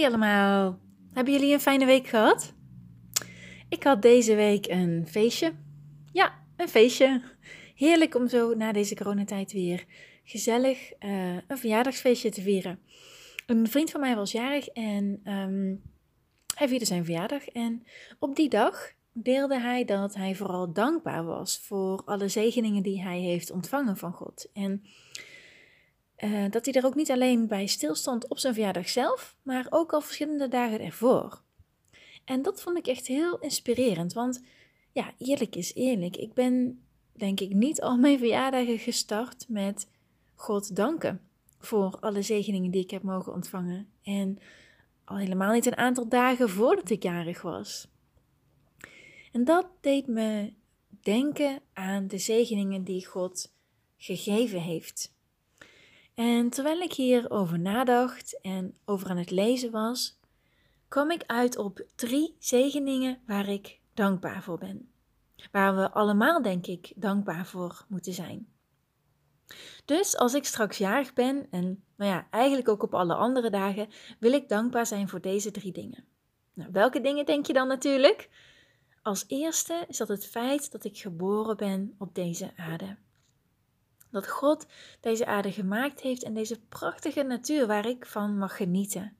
Hey allemaal, hebben jullie een fijne week gehad? Ik had deze week een feestje. Ja, een feestje. Heerlijk om zo na deze coronatijd weer gezellig uh, een verjaardagsfeestje te vieren. Een vriend van mij was jarig en um, hij vierde zijn verjaardag. En op die dag deelde hij dat hij vooral dankbaar was voor alle zegeningen die hij heeft ontvangen van God. En uh, dat hij er ook niet alleen bij stilstond op zijn verjaardag zelf, maar ook al verschillende dagen ervoor. En dat vond ik echt heel inspirerend, want ja, eerlijk is eerlijk, ik ben denk ik niet al mijn verjaardagen gestart met God danken voor alle zegeningen die ik heb mogen ontvangen. En al helemaal niet een aantal dagen voordat ik jarig was. En dat deed me denken aan de zegeningen die God gegeven heeft. En terwijl ik hierover nadacht en over aan het lezen was, kwam ik uit op drie zegeningen waar ik dankbaar voor ben. Waar we allemaal, denk ik, dankbaar voor moeten zijn. Dus als ik straks jarig ben, en nou ja, eigenlijk ook op alle andere dagen, wil ik dankbaar zijn voor deze drie dingen. Nou, welke dingen denk je dan natuurlijk? Als eerste is dat het feit dat ik geboren ben op deze aarde. Dat God deze aarde gemaakt heeft en deze prachtige natuur waar ik van mag genieten.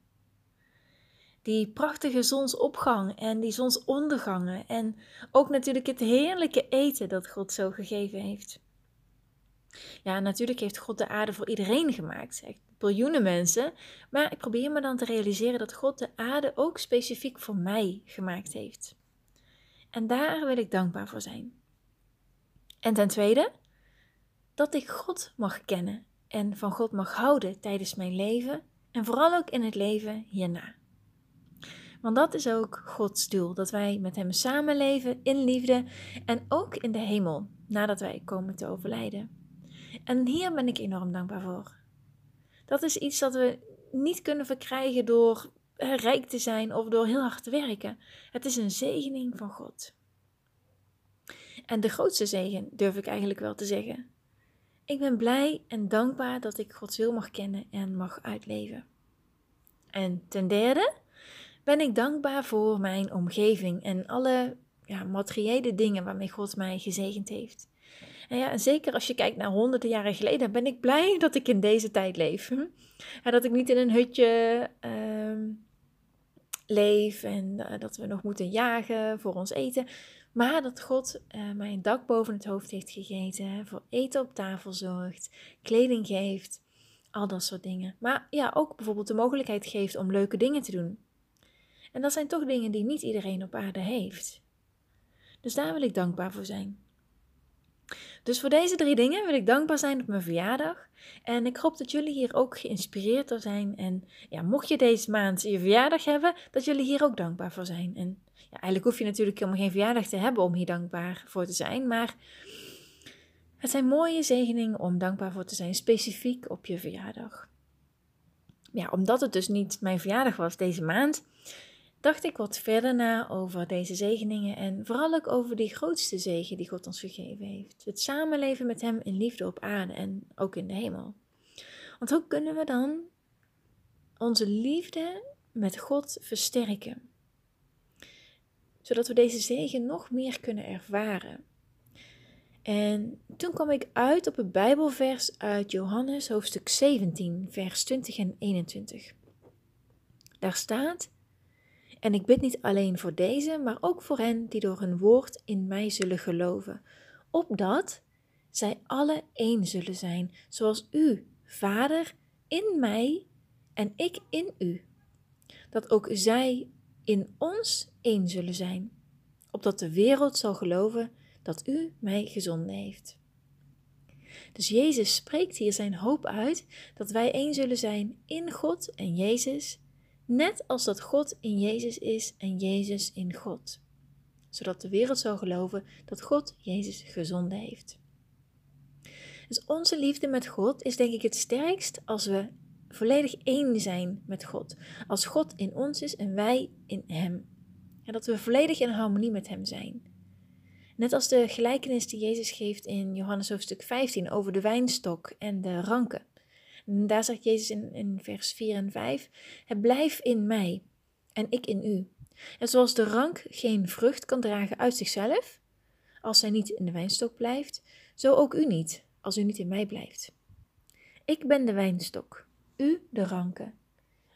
Die prachtige zonsopgang en die zonsondergangen en ook natuurlijk het heerlijke eten dat God zo gegeven heeft. Ja, natuurlijk heeft God de aarde voor iedereen gemaakt, echt biljoenen mensen, maar ik probeer me dan te realiseren dat God de aarde ook specifiek voor mij gemaakt heeft. En daar wil ik dankbaar voor zijn. En ten tweede, dat ik God mag kennen en van God mag houden tijdens mijn leven en vooral ook in het leven hierna. Want dat is ook Gods doel, dat wij met Hem samenleven in liefde en ook in de hemel nadat wij komen te overlijden. En hier ben ik enorm dankbaar voor. Dat is iets dat we niet kunnen verkrijgen door rijk te zijn of door heel hard te werken. Het is een zegening van God. En de grootste zegen durf ik eigenlijk wel te zeggen. Ik ben blij en dankbaar dat ik Gods wil mag kennen en mag uitleven. En ten derde ben ik dankbaar voor mijn omgeving en alle ja, materiële dingen waarmee God mij gezegend heeft. En ja, zeker als je kijkt naar honderden jaren geleden, ben ik blij dat ik in deze tijd leef. En dat ik niet in een hutje uh, leef en uh, dat we nog moeten jagen voor ons eten. Maar dat God uh, mij een dak boven het hoofd heeft gegeten, voor eten op tafel zorgt, kleding geeft, al dat soort dingen. Maar ja, ook bijvoorbeeld de mogelijkheid geeft om leuke dingen te doen. En dat zijn toch dingen die niet iedereen op aarde heeft. Dus daar wil ik dankbaar voor zijn. Dus voor deze drie dingen wil ik dankbaar zijn op mijn verjaardag. En ik hoop dat jullie hier ook geïnspireerd door zijn. En ja, mocht je deze maand je verjaardag hebben, dat jullie hier ook dankbaar voor zijn. En ja, eigenlijk hoef je natuurlijk helemaal geen verjaardag te hebben om hier dankbaar voor te zijn. Maar het zijn mooie zegeningen om dankbaar voor te zijn, specifiek op je verjaardag. Ja, omdat het dus niet mijn verjaardag was deze maand, dacht ik wat verder na over deze zegeningen en vooral ook over die grootste zegen die God ons gegeven heeft. Het samenleven met Hem in liefde op aarde en ook in de hemel. Want hoe kunnen we dan onze liefde met God versterken? Zodat we deze zegen nog meer kunnen ervaren. En toen kwam ik uit op een Bijbelvers uit Johannes hoofdstuk 17, vers 20 en 21. Daar staat: en ik bid niet alleen voor deze, maar ook voor hen die door hun woord in mij zullen geloven, opdat zij alle één zullen zijn, zoals u, Vader, in mij en ik in u. Dat ook zij in ons één zullen zijn, opdat de wereld zal geloven dat u mij gezonden heeft. Dus Jezus spreekt hier zijn hoop uit dat wij één zullen zijn in God en Jezus Net als dat God in Jezus is en Jezus in God. Zodat de wereld zou geloven dat God Jezus gezonden heeft. Dus onze liefde met God is denk ik het sterkst als we volledig één zijn met God. Als God in ons is en wij in Hem. En dat we volledig in harmonie met Hem zijn. Net als de gelijkenis die Jezus geeft in Johannes hoofdstuk 15 over de wijnstok en de ranken. En daar zegt Jezus in, in vers 4 en 5: Het blijf in mij en ik in u. En zoals de rank geen vrucht kan dragen uit zichzelf, als zij niet in de wijnstok blijft, zo ook u niet, als u niet in mij blijft. Ik ben de wijnstok, u de ranken.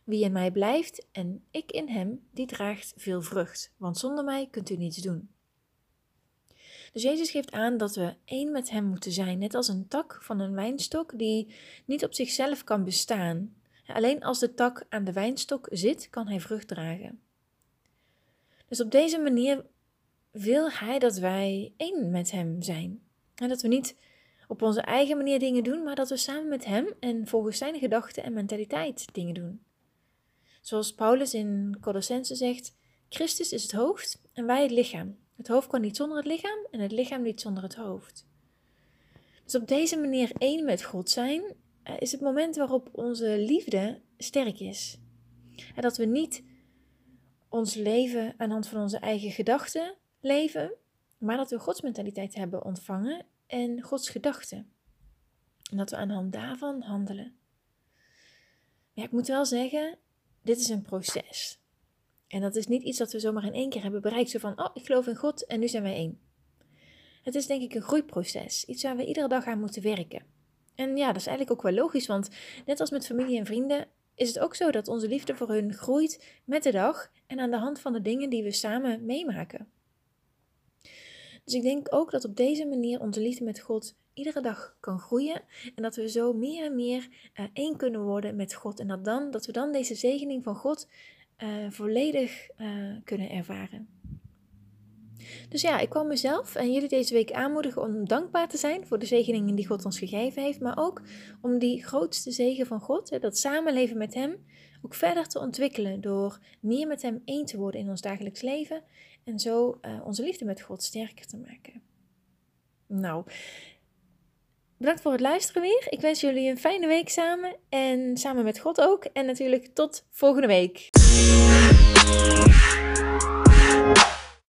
Wie in mij blijft en ik in hem, die draagt veel vrucht, want zonder mij kunt u niets doen. Dus Jezus geeft aan dat we één met Hem moeten zijn, net als een tak van een wijnstok die niet op zichzelf kan bestaan. Alleen als de tak aan de wijnstok zit, kan hij vrucht dragen. Dus op deze manier wil Hij dat wij één met Hem zijn. En dat we niet op onze eigen manier dingen doen, maar dat we samen met Hem en volgens Zijn gedachten en mentaliteit dingen doen. Zoals Paulus in Colossense zegt: Christus is het hoofd en wij het lichaam. Het hoofd kan niet zonder het lichaam en het lichaam niet zonder het hoofd. Dus op deze manier één met God zijn eh, is het moment waarop onze liefde sterk is. En dat we niet ons leven aan de hand van onze eigen gedachten leven, maar dat we Gods mentaliteit hebben ontvangen en Gods gedachten. En dat we aan de hand daarvan handelen. Ja, ik moet wel zeggen, dit is een proces. En dat is niet iets dat we zomaar in één keer hebben bereikt. Zo van, oh, ik geloof in God en nu zijn wij één. Het is denk ik een groeiproces. Iets waar we iedere dag aan moeten werken. En ja, dat is eigenlijk ook wel logisch, want net als met familie en vrienden is het ook zo dat onze liefde voor hun groeit met de dag en aan de hand van de dingen die we samen meemaken. Dus ik denk ook dat op deze manier onze liefde met God iedere dag kan groeien en dat we zo meer en meer uh, één kunnen worden met God en dat, dan, dat we dan deze zegening van God uh, volledig uh, kunnen ervaren. Dus ja, ik kwam mezelf en jullie deze week aanmoedigen om dankbaar te zijn voor de zegeningen die God ons gegeven heeft, maar ook om die grootste zegen van God, dat samenleven met Hem, ook verder te ontwikkelen door meer met Hem één te worden in ons dagelijks leven en zo uh, onze liefde met God sterker te maken. Nou, Bedankt voor het luisteren weer. Ik wens jullie een fijne week samen en samen met God ook. En natuurlijk tot volgende week.